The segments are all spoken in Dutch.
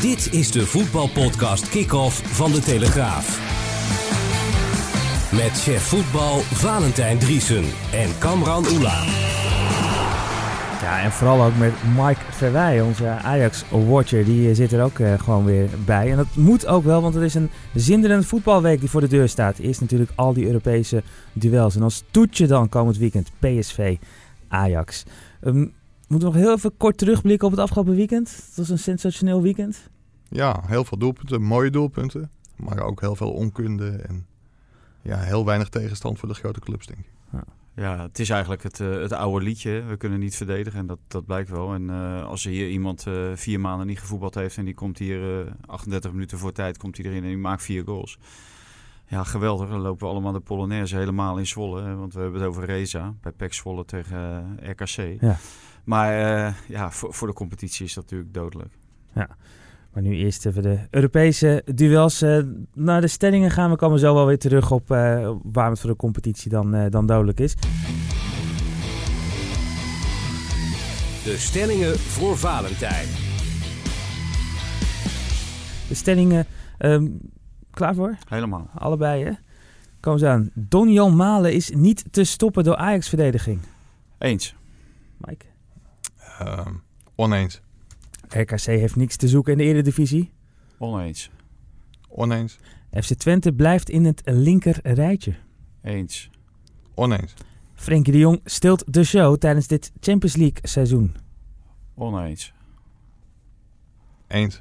Dit is de voetbalpodcast Kick-Off van De Telegraaf. Met chef voetbal Valentijn Driesen en Kamran Oela. Ja, en vooral ook met Mike Verwij, onze Ajax-watcher. Die eh, zit er ook uh, gewoon weer bij. En dat moet ook wel, want het is een zinderende voetbalweek die voor de deur staat. Eerst natuurlijk al die Europese duels. En als toetje dan komend weekend PSV Ajax. Um, moeten we nog heel even kort terugblikken op het afgelopen weekend. Het was een sensationeel weekend. Ja, heel veel doelpunten, mooie doelpunten. Maar ook heel veel onkunde en ja, heel weinig tegenstand voor de grote clubs, denk ik. Ja. Ja, het is eigenlijk het, uh, het oude liedje. We kunnen niet verdedigen en dat, dat blijkt wel. En uh, als er hier iemand uh, vier maanden niet gevoetbald heeft en die komt hier 38 minuten voor tijd, komt hij erin en die maakt vier goals. Ja, geweldig. Dan lopen we allemaal de Polonaise helemaal in Zwolle. Hè, want we hebben het over Reza bij PEC Zwolle tegen RKC. Ja. Maar ja, voor, voor de competitie is dat natuurlijk dodelijk. Ja. Maar nu eerst even de Europese duels. Uh, naar de stellingen gaan we komen zo wel weer terug op uh, waar het voor de competitie dan, uh, dan dodelijk is. De stellingen voor Valentijn. De stellingen, um, klaar voor? Helemaal. Allebei hè? Kom eens aan. Donjan Malen is niet te stoppen door Ajax-verdediging. Eens. Mike? Um, oneens. RKC heeft niks te zoeken in de Eredivisie. Oneens. Oneens. FC Twente blijft in het linker rijtje. Eens. Oneens. Frenkie de Jong stilt de show tijdens dit Champions League seizoen. Oneens. Eens.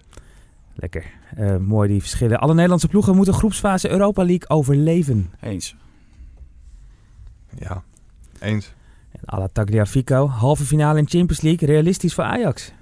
Lekker. Uh, mooi die verschillen. Alle Nederlandse ploegen moeten groepsfase Europa League overleven. Eens. Ja, eens. En Tagliafico, halve finale in Champions League, realistisch voor Ajax.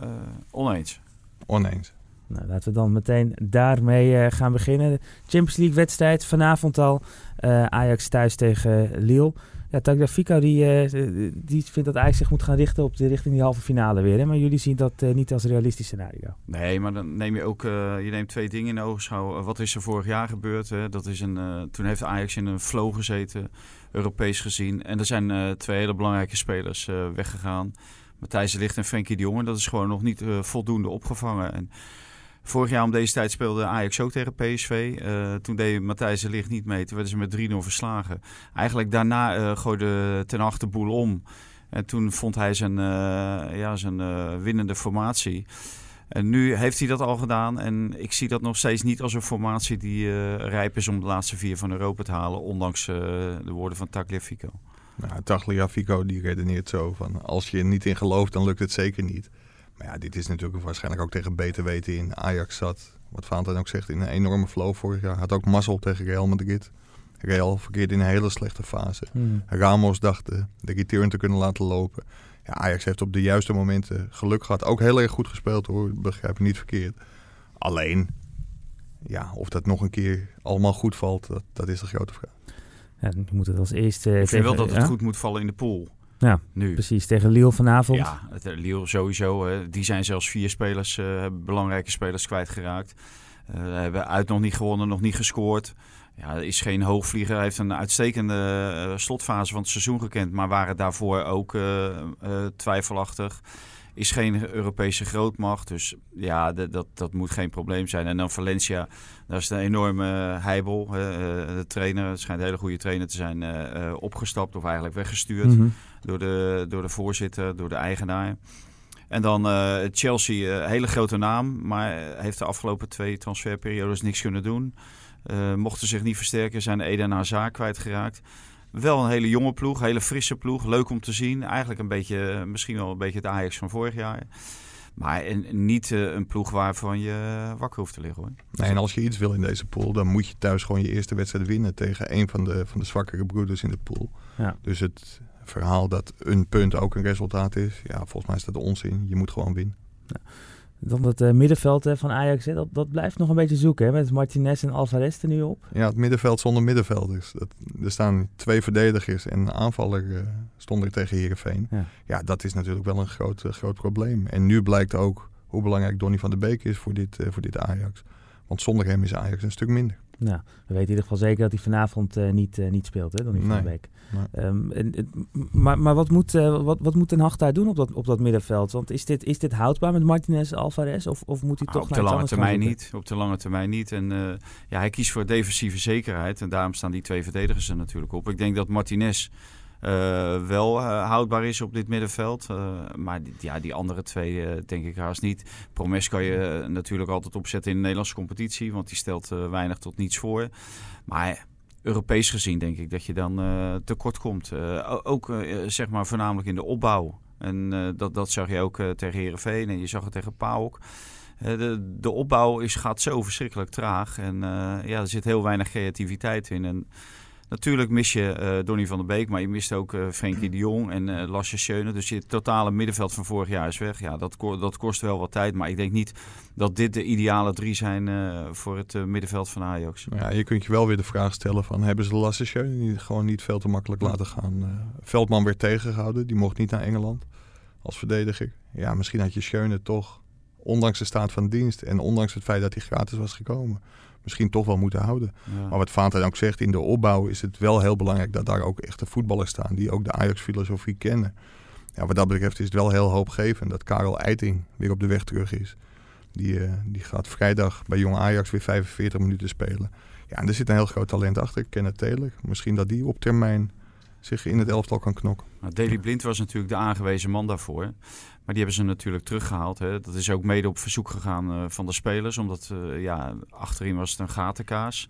Uh, oneens. Oneens. Nou, laten we dan meteen daarmee uh, gaan beginnen. De Champions League wedstrijd vanavond al. Uh, Ajax thuis tegen Lille. Ja, Tagliafico die, die vindt dat Ajax zich moet gaan richten op de richting die halve finale weer. Hè? Maar jullie zien dat niet als realistisch scenario. Nee, maar dan neem je ook je neemt twee dingen in de oogschouw. wat is er vorig jaar gebeurd? Hè? Dat is een, toen heeft Ajax in een flow gezeten, Europees gezien. En er zijn twee hele belangrijke spelers weggegaan. Matthijs de Ligt en Frenkie de Jong. Dat is gewoon nog niet uh, voldoende opgevangen. En vorig jaar om deze tijd speelde Ajax ook tegen PSV. Toen deed Matthijs de Ligt niet mee. Toen werden ze met 3-0 verslagen. Eigenlijk daarna gooide ten achterboel om. En toen vond hij zijn, ja, zijn winnende formatie. En nu heeft hij dat al gedaan. En ik zie dat nog steeds niet als een formatie die rijp is om de laatste vier van Europa te halen. Ondanks de woorden van Tagliafico. Nou, Tagliafico die redeneert zo van als je er niet in gelooft, dan lukt het zeker niet. Maar ja, dit is natuurlijk waarschijnlijk ook tegen beter weten in Ajax zat. Wat Valentijn ook zegt, in een enorme flow vorig jaar. Had ook mazzel tegen Real Madrid. Real verkeerde in een hele slechte fase. Hmm. Ramos dacht de, de return te kunnen laten lopen. Ja, Ajax heeft op de juiste momenten geluk gehad. Ook heel erg goed gespeeld hoor, begrijp ik niet verkeerd. Alleen, ja, of dat nog een keer allemaal goed valt, dat, dat is de grote vraag. Ja, je moet het als eerste. Ik vind wel dat het goed moet vallen in de pool. Ja, nu. precies. Tegen Lille vanavond. Ja, het, Lille sowieso. Hè. Die zijn zelfs vier spelers, uh, belangrijke spelers kwijtgeraakt. Uh, hebben uit nog niet gewonnen, nog niet gescoord. Ja, is geen hoogvlieger. Hij heeft een uitstekende uh, slotfase van het seizoen gekend. Maar waren daarvoor ook twijfelachtig is geen Europese grootmacht. Dus ja, dat, dat moet geen probleem zijn. En dan Valencia, daar is een enorme heibel. Uh, de trainer, schijnt een hele goede trainer te zijn, opgestapt of eigenlijk weggestuurd mm -hmm. door, de, door de voorzitter, door de eigenaar. En dan uh, Chelsea, uh, hele grote naam, maar heeft de afgelopen twee transferperiodes niks kunnen doen. Uh, mochten zich niet versterken, zijn Eden Hazard kwijtgeraakt. Wel een hele jonge ploeg, hele frisse ploeg. Leuk om te zien. Eigenlijk een beetje, misschien wel een beetje het Ajax van vorig jaar. Maar niet uh, een ploeg waarvan je wakker hoeft te liggen hoor. Nee, en als je iets wil in deze pool, dan moet je thuis gewoon je eerste wedstrijd winnen tegen een van de, van de zwakkere broeders in de pool. Ja. Dus het verhaal dat een punt ook een resultaat is. Ja, volgens mij is dat onzin. Je moet gewoon winnen. Dan het uh, middenveld hè, van Ajax, hè, dat, dat blijft nog een beetje zoeken. Hè, met Martinez en Alvarez er nu op. Ja, het middenveld zonder middenvelders. Dat, er staan twee verdedigers en een aanvaller uh, stond er tegen Heerenveen. Ja. ja, dat is natuurlijk wel een groot, uh, groot probleem. En nu blijkt ook hoe belangrijk Donny van der Beek is voor dit, voor dit Ajax. Want zonder hem is Ajax een stuk minder. Nou, we weten in ieder geval zeker dat hij vanavond uh, niet, uh, niet speelt, hè, Donny van nee, Beek. Nee. Um, en, maar maar wat, moet, uh, wat, wat moet Ten Hag daar doen op dat, op dat middenveld? Want is dit, is dit houdbaar met Martinez Alvarez? Of, of moet hij toch op de lange termijn niet. Op de lange termijn niet. En ja, hij kiest voor defensieve zekerheid. En daarom staan die twee verdedigers er natuurlijk op. Ik denk dat Martinez wel uh, houdbaar is op dit middenveld. Uh, maar die, ja, die andere twee denk ik haast niet. Promes kan je natuurlijk altijd opzetten in de Nederlandse competitie, want die stelt weinig tot niets voor. Maar Europees gezien denk ik dat je dan tekort komt. ook zeg maar voornamelijk in de opbouw. En dat, dat zag je ook tegen Herenveen en je zag het tegen PAOK. De, de opbouw is, gaat zo verschrikkelijk traag. En ja, er zit heel weinig creativiteit in. En Natuurlijk mis je uh, Donny van der Beek, maar je mist ook uh, Frenkie de Jong en uh, Lasje Schöne. Dus je totale middenveld van vorig jaar is weg. Ja, dat, dat kost wel wat tijd. Maar ik denk niet dat dit de ideale drie zijn voor het middenveld van Ajax. Ja, je kunt je wel weer de vraag stellen van... hebben ze Lasje Schöne niet, gewoon niet veel te makkelijk laten gaan? Veldman werd tegengehouden, die mocht niet naar Engeland als verdediger. Ja, misschien had je Schöne toch, ondanks de staat van dienst... en ondanks het feit dat hij gratis was gekomen misschien toch wel moeten houden. Maar wat Vaanten ook zegt, in de opbouw is het wel heel belangrijk dat daar ook echte voetballers staan die ook de Ajax-filosofie kennen. Ja, wat dat betreft is het wel heel hoopgevend dat Karel Eiting weer op de weg terug is. Die, uh, die gaat vrijdag bij Jong Ajax weer 45 minuten spelen. Ja, en er zit een heel groot talent achter, Kenneth Taylor. Misschien dat die op termijn zich in het elftal kan knokken. Nou, Daley Blind was natuurlijk de aangewezen man daarvoor. Maar die hebben ze natuurlijk teruggehaald. Hè. Dat is ook mede op verzoek gegaan uh, van de spelers. Omdat uh, ja, achterin was het een gatenkaas.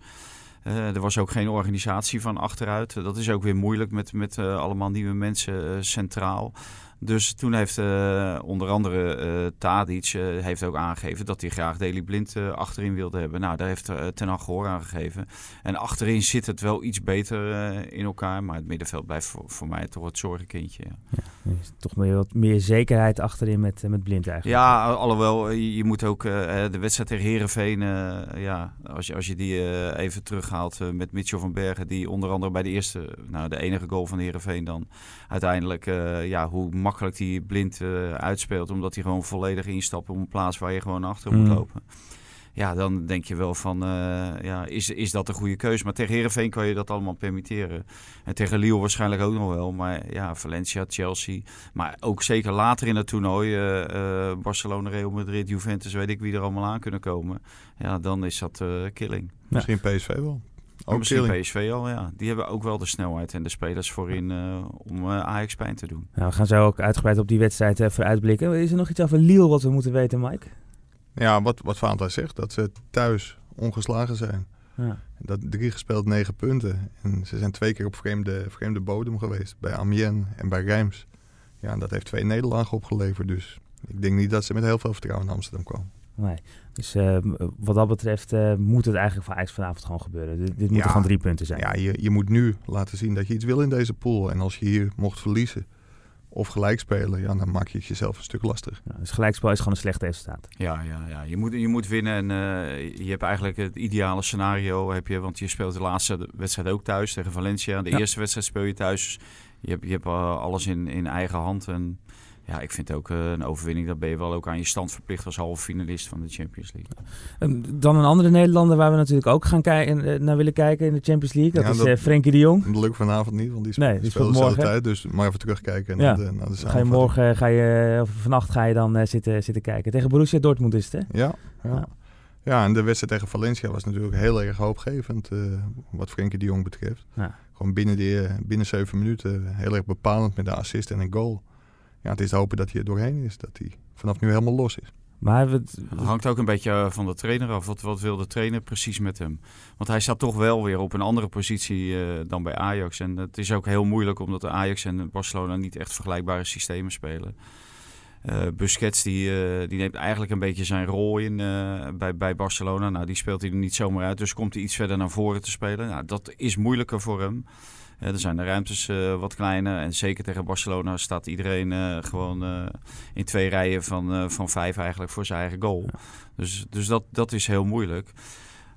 Uh, er was ook geen organisatie van achteruit. Dat is ook weer moeilijk met, met allemaal nieuwe mensen centraal. Dus toen heeft uh, onder andere uh, Tadic uh, heeft ook aangegeven dat hij graag Deli Blind achterin wilde hebben. Nou, daar heeft Ten Hag gehoor aan gegeven. En achterin zit het wel iets beter in elkaar. Maar het middenveld blijft voor, voor mij toch het zorgenkindje. Ja. Ja, toch meer, wat meer zekerheid achterin met, met Blind eigenlijk. Ja, alhoewel je, moet ook de wedstrijd tegen Herenveen, ja, als je, als je die even terughaalt met Mitchell van Bergen, die onder andere bij de eerste, nou de enige goal van Herenveen dan uiteindelijk, ja, hoe makkelijk die blind uh, uitspeelt. Omdat hij gewoon volledig instapt op een plaats waar je gewoon achter moet mm. lopen. Ja, dan denk je wel van, uh, ja, is, is dat een goede keuze? Maar tegen Herenveen kan je dat allemaal permitteren. En tegen Lille waarschijnlijk ook nog wel. Maar ja, Valencia, Chelsea. Maar ook zeker later in het toernooi, uh, Barcelona, Real Madrid, Juventus, weet ik wie er allemaal aan kunnen komen. Ja, dan is dat killing. Misschien PSV wel. Ook misschien PSV al, ja. Die hebben ook wel de snelheid en de spelers voorin uh, om uh, Ajax pijn te doen. Nou, we gaan zo ook uitgebreid op die wedstrijd even uitblikken. Is er nog iets over Lille wat we moeten weten, Mike? Ja, wat, wat Fanta zegt, dat ze thuis ongeslagen zijn. Ja. Dat drie gespeeld negen punten. En ze zijn twee keer op vreemde, vreemde bodem geweest. Bij Amiens en bij Rijms. Ja, en dat heeft twee nederlagen opgeleverd. Dus ik denk niet dat ze met heel veel vertrouwen in Amsterdam komen. Nee. Dus uh, wat dat betreft uh, moet het eigenlijk voor Ajax vanavond gewoon gebeuren. Dit, dit moeten gewoon drie punten zijn. Ja, je, je moet nu laten zien dat je iets wil in deze pool. En als je hier mocht verliezen of gelijk spelen, ja, dan maak je het jezelf een stuk lastig. Ja, dus gelijkspel is gewoon een slecht resultaat. Ja, ja, ja. Je, moet, je moet winnen en uh, je hebt eigenlijk het ideale scenario. Heb je, want je speelt de laatste wedstrijd ook thuis tegen Valencia. De ja. eerste wedstrijd speel je thuis. Je hebt, je hebt alles in, in eigen hand. En ja, ik vind ook uh, een overwinning. Dat ben je wel ook aan je stand verplicht als halve finalist van de Champions League. Dan een andere Nederlander waar we natuurlijk ook gaan kijken, eh, naar willen kijken in de Champions League. Dat ja, is uh, Frenkie de Jong. Dat lukt vanavond niet, want die, sp nee, die speelt morgen tijd. Dus maar even terugkijken ja. naar de, naar de Ga je morgen, ga je, of vannacht ga je dan uh, zitten, zitten kijken. Tegen Borussia Dortmund is het, hè? Ja. ja. ja. en de wedstrijd tegen Valencia was natuurlijk heel erg hoopgevend wat Frenkie de Jong betreft. Ja. Gewoon binnen, de, binnen zeven minuten heel erg bepalend met de assist en een goal ja, het is te hopen dat hij er doorheen is. Dat hij vanaf nu helemaal los is. Maar het, hangt ook een beetje eh, van de trainer af. Wat, wat wil de trainer precies met hem? Want hij staat toch wel weer op een andere positie uh, dan bij Ajax. En het is ook heel moeilijk omdat de Ajax en Barcelona niet echt vergelijkbare systemen spelen. Uh, Busquets die, uh, die neemt eigenlijk een beetje zijn rol in uh, bij, bij Barcelona. Nou, die speelt hij er niet zomaar uit. Dus komt hij iets verder naar voren te spelen. Nou, dat is moeilijker voor hem. Uh, er zijn de ruimtes uh, wat kleiner. En zeker tegen Barcelona staat iedereen uh, gewoon in twee rijen van, van vijf eigenlijk voor zijn eigen goal. Dus, dus dat, dat is heel moeilijk.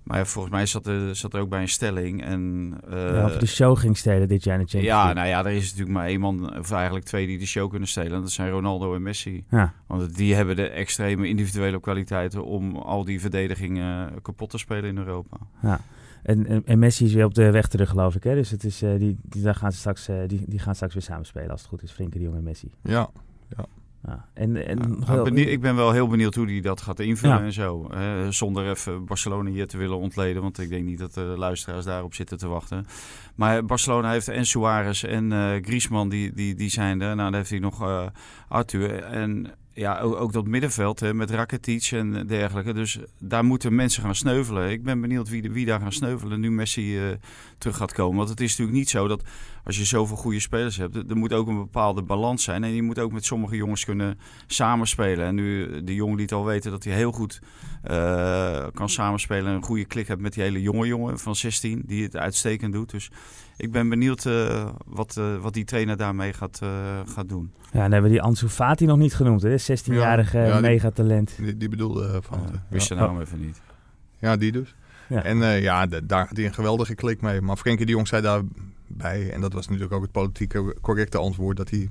Maar volgens mij zat er, zat er ook bij een stelling. En, uh, ja, of de show ging stelen dit jaar in de Champions Ja, nou ja, er is natuurlijk maar één man, of eigenlijk twee die de show kunnen stelen. Dat zijn Ronaldo en Messi. Ja. Want die hebben de extreme individuele kwaliteiten om al die verdedigingen kapot te spelen in Europa. Ja. En, en, en, Messi is weer op de weg terug, geloof ik. Hè? Dus het is, uh, die, die, daar gaan ze straks, uh, die, die gaan straks weer samen spelen als het goed is. Frenkie de Jong en Messi. Ja, ja. Ja, en, en ja, heel, benieuwd, ik ben wel heel benieuwd hoe hij dat gaat invullen ja. en zo. Hè, zonder even Barcelona hier te willen ontleden. Want ik denk niet dat de luisteraars daarop zitten te wachten. Maar Barcelona heeft en Suarez en uh, Griezmann, die, die, die zijn er. Nou, dan heeft hij nog uh, Arthur. En ja, ook, ook dat middenveld hè, met Rakitic en dergelijke. Dus daar moeten mensen gaan sneuvelen. Ik ben benieuwd wie, wie daar gaan sneuvelen nu Messi uh, terug gaat komen. Want het is natuurlijk niet zo dat als je zoveel goede spelers hebt, er moet ook een bepaalde balans zijn. En je moet ook met sommige jongens kunnen samenspelen. En nu de jongen liet al weten dat hij heel goed uh, kan samenspelen. En een goede klik heeft met die hele jonge jongen van 16, die het uitstekend doet. Dus ik ben benieuwd uh, wat, uh, wat die trainer daarmee gaat, gaat doen. Ja, dan hebben we die Ansu Fati nog niet genoemd, hè? 16-jarige ja, ja, megatalent. Die, die bedoelde van. wist je naam even niet. Ja, die dus. Ja. En ja, daar had hij een geweldige klik mee. Maar Frenkie de Jong zei daarbij, en dat was natuurlijk ook het politieke correcte antwoord, dat hij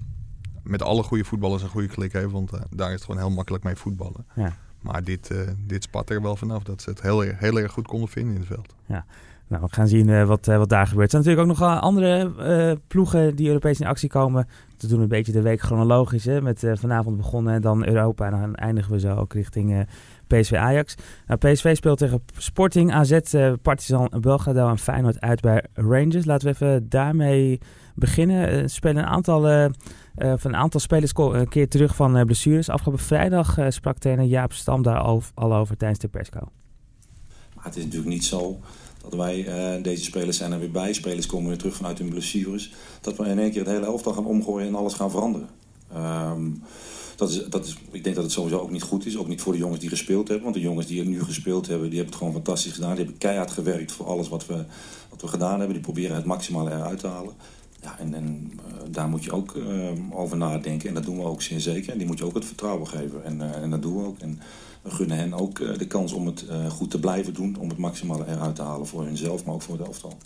met alle goede voetballers een goede klik heeft. Want daar is het gewoon heel makkelijk mee voetballen. Ja. Maar dit, uh, dit spat er wel vanaf dat ze het heel, heel erg goed konden vinden in het veld. Ja. Nou, we gaan zien uh, wat, uh, wat daar gebeurt. Er zijn natuurlijk ook nog andere ploegen die Europees in actie komen. We doen een beetje de week chronologisch. Hè, met vanavond begonnen en dan Europa. En dan eindigen we zo ook richting PSV Ajax. Nou, PSV speelt tegen Sporting, AZ, Partizan, Belgrado en Feyenoord uit bij Rangers. Laten we even daarmee beginnen. Er spelen een aantal... Uh, van een aantal spelers een keer terug van uh, blessures. Afgelopen vrijdag uh, sprak trainer Jaap Stam daar al, over tijdens de persco. Maar het is natuurlijk niet zo dat wij, deze spelers zijn er weer bij. Spelers komen weer terug vanuit hun blessures. Dat we in één keer het hele elftal gaan omgooien en alles gaan veranderen. Um, dat is, dat is, ik denk dat het sowieso ook niet goed is. Ook niet voor de jongens die gespeeld hebben. Want de jongens die nu gespeeld hebben, die hebben het gewoon fantastisch gedaan. Die hebben keihard gewerkt voor alles wat we, wat we gedaan hebben. Die proberen het maximale eruit te halen. Ja, en, en uh, daar moet je ook uh, over nadenken. En dat doen we ook zeer zeker. En die moet je ook het vertrouwen geven. En, uh, en dat doen we ook. En we gunnen hen ook de kans om het goed te blijven doen. Om het maximale eruit te halen voor hunzelf, maar ook voor het elftal.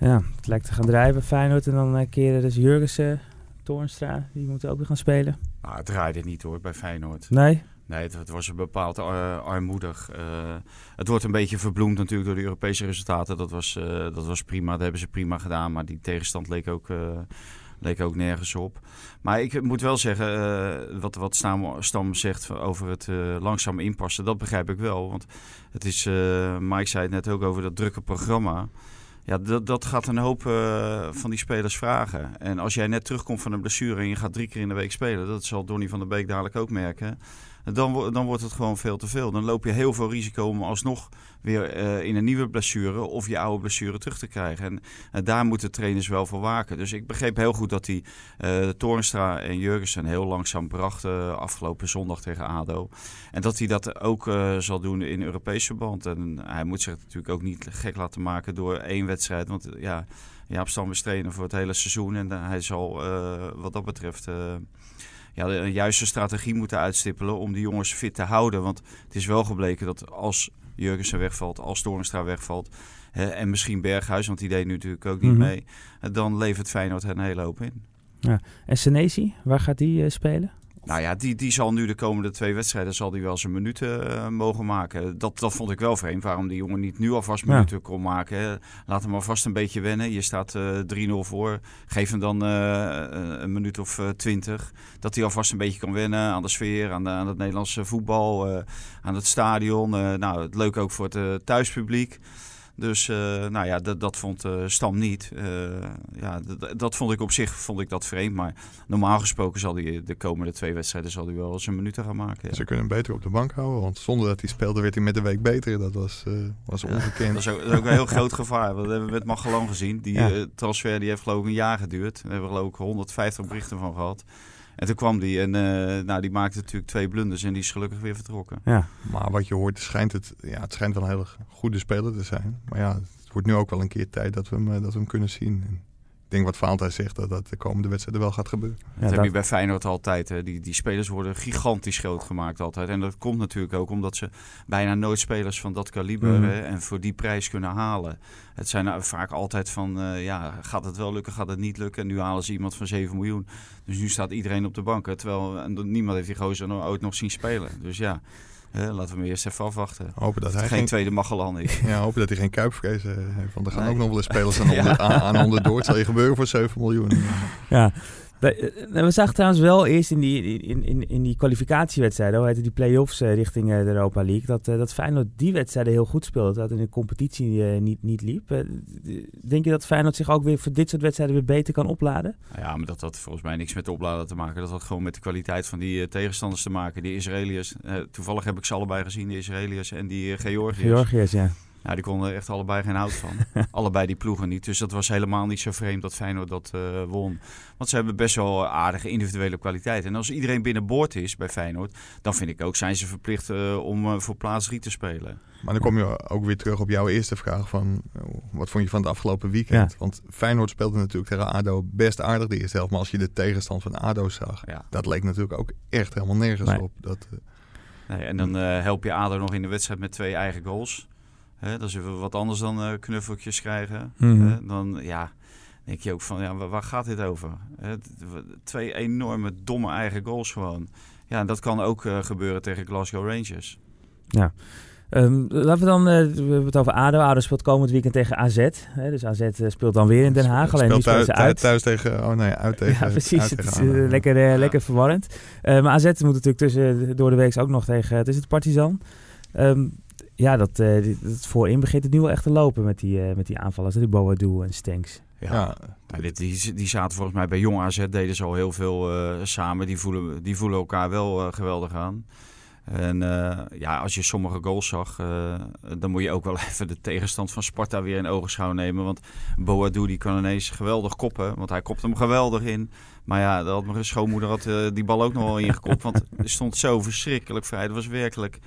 Ja, het lijkt te gaan drijven, Feyenoord. En dan keren dus Jurgensen, Toornstra, die moeten ook weer gaan spelen. Nou, het draaide niet hoor, bij Feyenoord. Nee? Nee, het, het was een bepaald ar armoedig. Uh, het wordt een beetje verbloemd natuurlijk door de Europese resultaten. Dat was, uh, dat was prima, dat hebben ze prima gedaan. Maar die tegenstand leek ook, uh, leek ook nergens op. Maar ik moet wel zeggen, wat, wat Stam, Stam zegt over het langzaam inpassen, dat begrijp ik wel. Want het is, Mike zei het net ook over dat drukke programma. Ja, dat, dat gaat een hoop uh, van die spelers vragen. En als jij net terugkomt van een blessure en je gaat drie keer in de week spelen, dat zal Donny van der Beek dadelijk ook merken. Dan, dan wordt het gewoon veel te veel. Dan loop je heel veel risico om alsnog weer uh, in een nieuwe blessure of je oude blessure terug te krijgen. En uh, daar moeten trainers wel voor waken. Dus ik begreep heel goed dat hij uh, Toornstra en Jurgensen heel langzaam brachten afgelopen zondag tegen ADO. En dat hij dat ook zal doen in Europees verband. En hij moet zich natuurlijk ook niet gek laten maken door één wedstrijd. Want ja, Jaap Stam is trainer voor het hele seizoen. En hij zal wat dat betreft ja, een juiste strategie moeten uitstippelen om die jongens fit te houden. Want het is wel gebleken dat als Jurgensen wegvalt, als Toornstra wegvalt... Hè, en misschien Berghuis, want die deed nu natuurlijk ook niet mm -hmm. mee... dan levert Feyenoord een hele hoop in. Ja. En Senesi, waar gaat die uh, spelen? Nou ja, die, die zal nu de komende twee wedstrijden zal die wel zijn minuten uh, mogen maken. Dat, dat vond ik wel vreemd. Waarom die jongen niet nu alvast minuten ja. kon maken. Laat hem alvast een beetje wennen. Je staat uh, 3-0 voor. Geef hem dan uh, een minuut of twintig. dat hij alvast een beetje kan wennen aan de sfeer, aan, de, aan het Nederlandse voetbal, aan het stadion. nou, het leuk ook voor het thuispubliek. Dus uh, nou ja, dat, dat vond uh, Stam niet. Uh, ja, dat vond ik op zich vond ik dat vreemd. Maar normaal gesproken zal hij de komende twee wedstrijden zal hij wel zijn minuten gaan maken. Ja. Ze kunnen hem beter op de bank houden. Want zonder dat hij speelde werd hij met de week beter. Dat was, was ongekend. dat, is ook, dat, is ook, een heel groot gevaar. Dat hebben we met Magellan gezien. Die ja. transfer die heeft geloof ik een jaar geduurd. Daar hebben we geloof ik 150 berichten van gehad. En toen kwam die en uh, nou, die maakte natuurlijk twee blunders en die is gelukkig weer vertrokken. Ja. Maar wat je hoort, schijnt het, ja, het schijnt wel een hele goede speler te zijn. Maar ja, het wordt nu ook wel een keer tijd dat we hem, dat we hem kunnen zien. En denk wat Valentijn zegt, dat dat de komende wedstrijden wel gaat gebeuren. Ja, dat heb je bij Feyenoord altijd. Hè. Die, die spelers worden gigantisch groot gemaakt altijd. En dat komt natuurlijk ook omdat ze bijna nooit spelers van dat kaliber mm. hè, en voor die prijs kunnen halen. Het zijn nou vaak altijd van, uh, ja, gaat het wel lukken, gaat het niet lukken? En nu halen ze iemand van 7 miljoen. Dus nu staat iedereen op de bank. Hè, terwijl niemand heeft die gozer ooit nog zien spelen. Dus ja... Uh, laten we hem eerst even afwachten. Hopen dat hij geen, geen tweede Magellan is. Ja, hopen dat hij geen kuipvrees heeft. Want er gaan ook nog wel eens spelers aan, onder, aan, aan onderdoor. Het zal je gebeuren voor 7 miljoen. Ja, we, eh, we zagen trouwens wel eerst in die, in, in, in die kwalificatiewedstrijden, hoe heette die play-offs uh, richting uh, de Europa League, dat, dat Feyenoord die wedstrijden heel goed speelde. Dat in de competitie niet, niet liep. denk je dat Feyenoord zich ook weer voor dit soort wedstrijden weer beter kan opladen? Ja, maar dat had volgens mij niks met de opladen te maken. Dat had gewoon met de kwaliteit van die tegenstanders te maken. Die Israëliërs, toevallig heb ik ze allebei gezien, de Israëliërs en die Georgiërs. Georgiërs, ja. Ja, die konden echt allebei geen hout van. allebei die ploegen niet. Dus dat was helemaal niet zo vreemd dat Feyenoord dat uh, won. Want ze hebben best wel aardige individuele kwaliteit. En als iedereen binnenboord is bij Feyenoord, dan vind ik ook zijn ze verplicht uh, om uh, voor plaats 3 te spelen. Maar dan kom je ook weer terug op jouw eerste vraag van wat vond je van het afgelopen weekend? Ja. Want Feyenoord speelde natuurlijk tegen ADO best aardig de eerste helft. Maar als je de tegenstand van ADO zag, ja. dat leek natuurlijk ook echt helemaal nergens nee. op. Dat, nee, en dan help je ADO nog in de wedstrijd met twee eigen goals. Hè, dat is even wat anders dan uh, knuffeltjes krijgen. Mm -hmm. dan ja, denk je ook van, ja, waar, waar gaat dit over? Hè, twee enorme domme eigen goals gewoon. Ja, en dat kan ook uh, gebeuren tegen Glasgow Rangers. Ja. Um, laten we dan, uh, we hebben het over ADO. ADO speelt komend weekend tegen AZ. Hè, dus AZ speelt dan weer in Den Haag. Alleen nu speelt ze uit. Thuis tegen, oh nee, uit tegen Ja, precies. Het is uh, lekker, uh, ja. lekker verwarrend. maar AZ moet natuurlijk tussen, door de week ook nog tegen, het is het Partizan. Um, ja, dat, uh, dat voorin begint het nu wel echt te lopen met die, uh, met die aanvallers. Die Boadu en Stenks. Ja, ja. Nou, dit, die, die zaten volgens mij bij Jong AZ, deden ze al heel veel uh, samen. Die voelen, die voelen elkaar wel geweldig aan. En ja, als je sommige goals zag, dan moet je ook wel even de tegenstand van Sparta weer in ogenschouw nemen. Want Boadu die kan ineens geweldig koppen, want hij kopt hem geweldig in. Maar ja, dat had mijn schoonmoeder had, die bal ook nog wel ingekopt, want er stond zo verschrikkelijk vrij. Het was werkelijk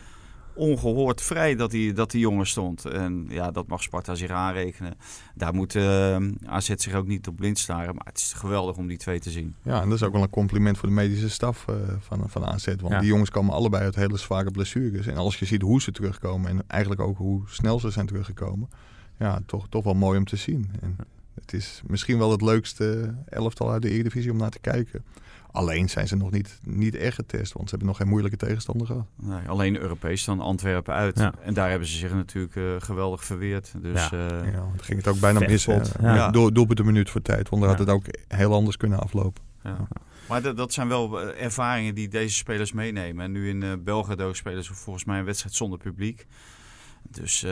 ongehoord vrij dat die, dat die jongen stond. En ja, dat mag Sparta zich aanrekenen. Daar moet uh, eh, AZ zich ook niet op blind staren. Maar het is geweldig om die twee te zien. Ja, en dat is ook wel een compliment voor de medische staf uh, van, van AZ. Want die jongens komen allebei uit hele zware blessures. En als je ziet hoe ze terugkomen en eigenlijk ook hoe snel ze zijn teruggekomen. Ja, toch, toch wel mooi om te zien. En het is misschien wel het leukste elftal uit de Eredivisie om naar te kijken. Alleen zijn ze nog niet, niet echt getest, want ze hebben nog geen moeilijke tegenstander gehad. Nee, alleen Europees dan Antwerpen uit. En daar hebben ze zich natuurlijk uh, geweldig verweerd. Dus, ja. Uh, ja, ging het ook bijna mis. Ja. Ja. Door, doelpunt een minuut voor tijd, want dan had het ook heel anders kunnen aflopen. Ja. Maar dat zijn wel eh, ervaringen die deze spelers meenemen. En nu in uh, Belgrado spelen ze volgens mij een wedstrijd zonder publiek. Dus uh,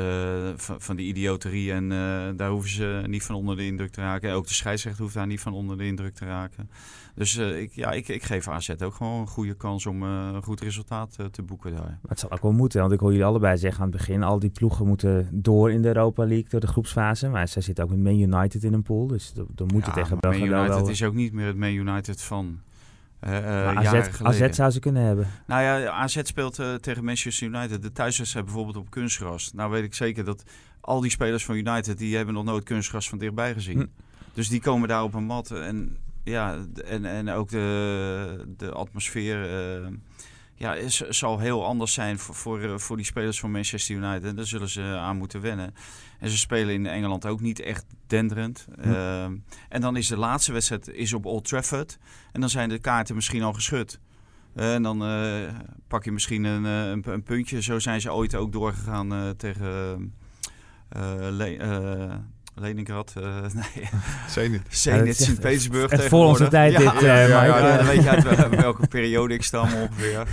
van, van, die idioterie en uh, daar hoeven ze niet van onder de indruk te raken. Ook de scheidsrechter hoeft daar niet van onder de indruk te raken. Dus uh, ik, ja, ik, ik geef AZ ook gewoon een goede kans om een goed resultaat te boeken daar. Maar het zal ook wel moeten, want ik hoor jullie allebei zeggen aan het begin... al die ploegen moeten door in de Europa League, door de groepsfase. Maar zij zitten ook met Man United in een pool, dus dan moet ja, tegen België Man United wel... is ook niet meer het Man United van... Uh, AZ, AZ, zou ze kunnen hebben. Nou ja, AZ speelt uh, tegen Manchester United. De thuiswedstrijd bijvoorbeeld op kunstgras. Nou weet ik zeker dat al die spelers van United... die hebben nog nooit kunstgras van dichtbij gezien. Hm. Dus die komen daar op een mat. En, ja, en, en ook de, de atmosfeer... Uh, ja, is, zal heel anders zijn voor, voor, voor die spelers van Manchester United. En daar zullen ze aan moeten wennen. En ze spelen in Engeland ook niet echt denderend. Hm. Uh, en dan is de laatste wedstrijd is op Old Trafford. En dan zijn de kaarten misschien al geschud. Uh, en dan uh, pak je misschien een, een, een, puntje. Zo zijn ze ooit ook doorgegaan tegen... Leningrad, uh, nee. Zenit. Zenit, Sint-Petersburg Het voor onze tijd ja, dit, ja, uh, ja, ja, dan weet je uit welke periode ik stam ongeveer.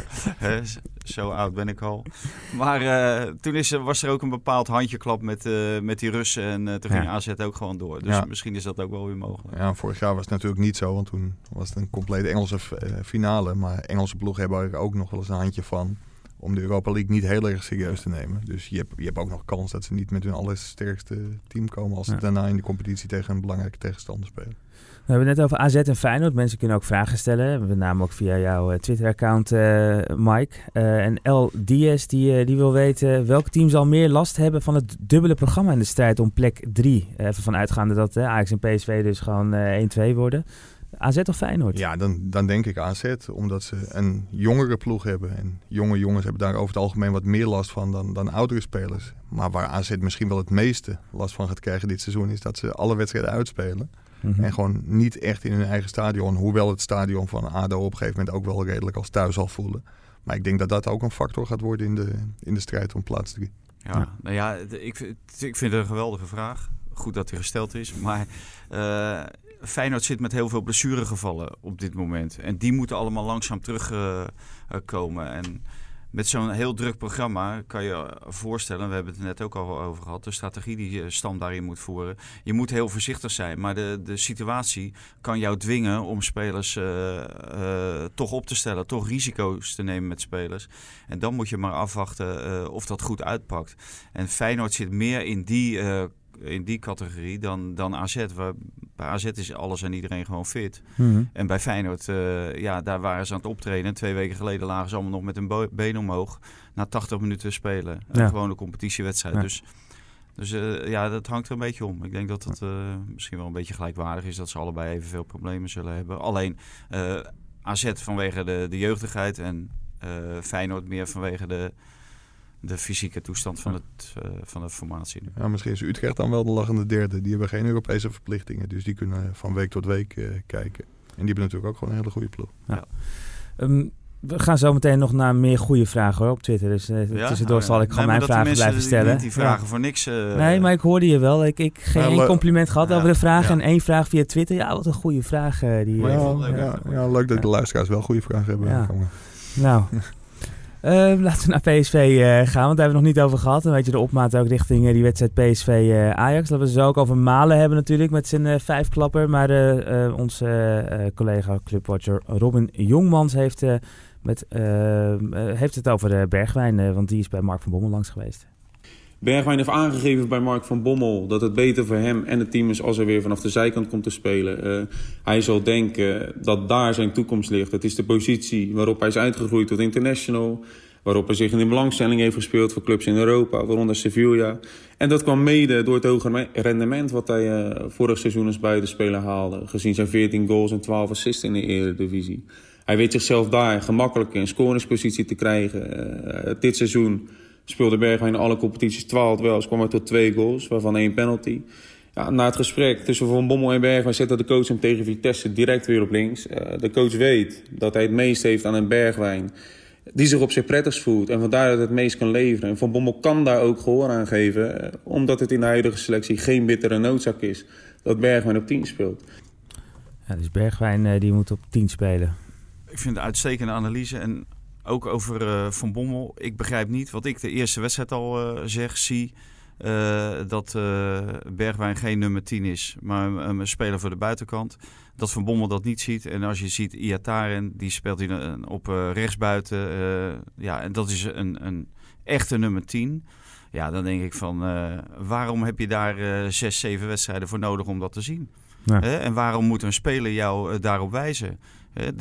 zo oud ben ik al. Maar uh, toen is, was er ook een bepaald handjeklap met, uh, met die Russen. En uh, toen ging AZ ook gewoon door. Dus misschien is dat ook wel weer mogelijk. Ja, vorig jaar was het natuurlijk niet zo. Want toen was het een complete Engelse finale. Maar Engelse ploegen hebben er ook nog wel eens een handje van. Om de Europa League niet heel erg serieus te nemen. Dus je hebt, je hebt ook nog kans dat ze niet met hun allersterkste team komen als ze Ja. daarna in de competitie tegen een belangrijke tegenstander spelen. We hebben het net over AZ en Feyenoord. Mensen kunnen ook vragen stellen. Met name ook via jouw eh, Twitter-account, eh, Mike. Eh, en El Diaz die, die wil weten welk team zal meer last hebben van het dubbele programma in de strijd om plek 3. Even van uitgaande dat eh, Ajax en PSV dus gewoon eh 1-2 worden. AZ of Feyenoord? Ja, dan, dan denk ik AZ, omdat ze een jongere ploeg hebben. En jonge jongens hebben daar over het algemeen wat meer last van dan, dan oudere spelers. Maar waar AZ misschien wel het meeste last van gaat krijgen dit seizoen... is dat ze alle wedstrijden uitspelen. Mhm. En gewoon niet echt in hun eigen stadion. Hoewel het stadion van ADO op een gegeven moment ook wel redelijk als thuis zal voelen. Maar ik denk dat dat ook een factor gaat worden in de, in de strijd om plaats 3. Ja, Ja. nou ja, ik, vind- ik vind het een geweldige vraag. Goed dat die gesteld is. Maar eh, Feyenoord zit met heel veel blessuregevallen op dit moment. En die moeten allemaal langzaam terugkomen. en met zo'n heel druk programma kan je voorstellen, we hebben het er net ook al over gehad, de strategie die je Stam daarin moet voeren. Je moet heel voorzichtig zijn, maar de, de situatie kan jou dwingen om spelers eh, eh, toch op te stellen, toch risico's te nemen met spelers. En dan moet je maar afwachten eh, of dat goed uitpakt. En Feyenoord zit meer in die, eh, in die categorie dan, dan AZ. Waar, bij AZ is alles en iedereen gewoon fit. Mhm. En bij Feyenoord, eh, ja, daar waren ze aan het optreden. Twee weken geleden lagen ze allemaal nog met een been omhoog. Na 80 minuten spelen. Een Ja. gewone competitiewedstrijd. Ja. Dus, dus eh, ja, dat hangt er een beetje om. Ik denk dat het eh, misschien wel een beetje gelijkwaardig is. Dat ze allebei evenveel problemen zullen hebben. Alleen AZ vanwege de, de jeugdigheid. En Feyenoord meer vanwege de, de fysieke toestand van, het, eh, van de formatie. nu. Ja, misschien is Utrecht dan wel de lachende derde. Die hebben geen Europese verplichtingen. Dus die kunnen van week tot week eh, kijken. En die hebben natuurlijk ook gewoon een hele goede ploeg. Ehm, we gaan zo meteen nog naar meer goede vragen hoor, op Twitter. Dus eh, Ja? tussendoor Oh, ja. zal ik gewoon Nee, mijn vragen blijven stellen. niet Die vragen Ja. voor niks. Nee, maar ik hoorde je wel. Ik, ik geen Ja, één compliment gehad Ja. over de vraag. Ja. En één vraag via Twitter. Ja, wat een goede vraag. die, eh, leuk. ja, ja, leuk dat de luisteraars wel goede vragen hebben. Ja. Nou, eh, laten we naar PSV eh, gaan, want daar hebben we nog niet over gehad. En weet je, de opmaat ook richting eh, die wedstrijd PSV-Ajax. dat we ze ook over Malen hebben natuurlijk met zijn vijfklapper. Maar onze collega clubwatcher Robin Jongmans heeft, met, heeft het over Bergwijn. want die is bij Mark van Bommel langs geweest. Bergwijn heeft aangegeven bij Mark van Bommel dat het beter voor hem en het team is als hij weer vanaf de zijkant komt te spelen. Eh, hij zal denken dat daar zijn toekomst ligt. Het is de positie waarop hij is uitgegroeid tot international. Waarop hij zich in de belangstelling heeft gespeeld voor clubs in Europa, waaronder Sevilla. En dat kwam mede door het hoge rendement wat hij eh, vorig seizoen als buitenspeler haalde. Gezien zijn 14 goals en 12 assists in de Eredivisie. Hij weet zichzelf daar gemakkelijk in scoringspositie te krijgen. Eh, dit seizoen speelde Bergwijn in alle competities 12 wel. kwam hij tot twee goals, waarvan één penalty. Ja, na het gesprek tussen Van Bommel en Bergwijn zette de coach hem tegen Vitesse direct weer op links. Eh, de coach weet dat hij het meest heeft aan een Bergwijn die zich op zich prettigst voelt en vandaar dat het meest kan leveren. En Van Bommel kan daar ook gehoor aan geven, eh, omdat het in de huidige selectie geen bittere noodzaak is dat Bergwijn op 10 speelt. Ja, dus Bergwijn eh, die moet op 10 spelen. Ik vind het een uitstekende analyse. En ook over eh, Van Bommel. Ik begrijp niet wat ik de eerste wedstrijd al eh, zeg, zie. eh, dat Bergwijn geen nummer 10 is, maar een, een speler voor de buitenkant. Dat Van Bommel dat niet ziet. En als je ziet Iataren, die speelt hij op rechtsbuiten. ja, en dat is een, een echte nummer 10. Ja, dan denk ik van, waarom heb je daar eh, zes, zeven wedstrijden voor nodig om dat te zien? Ja. En waarom moet een speler jou daarop wijzen?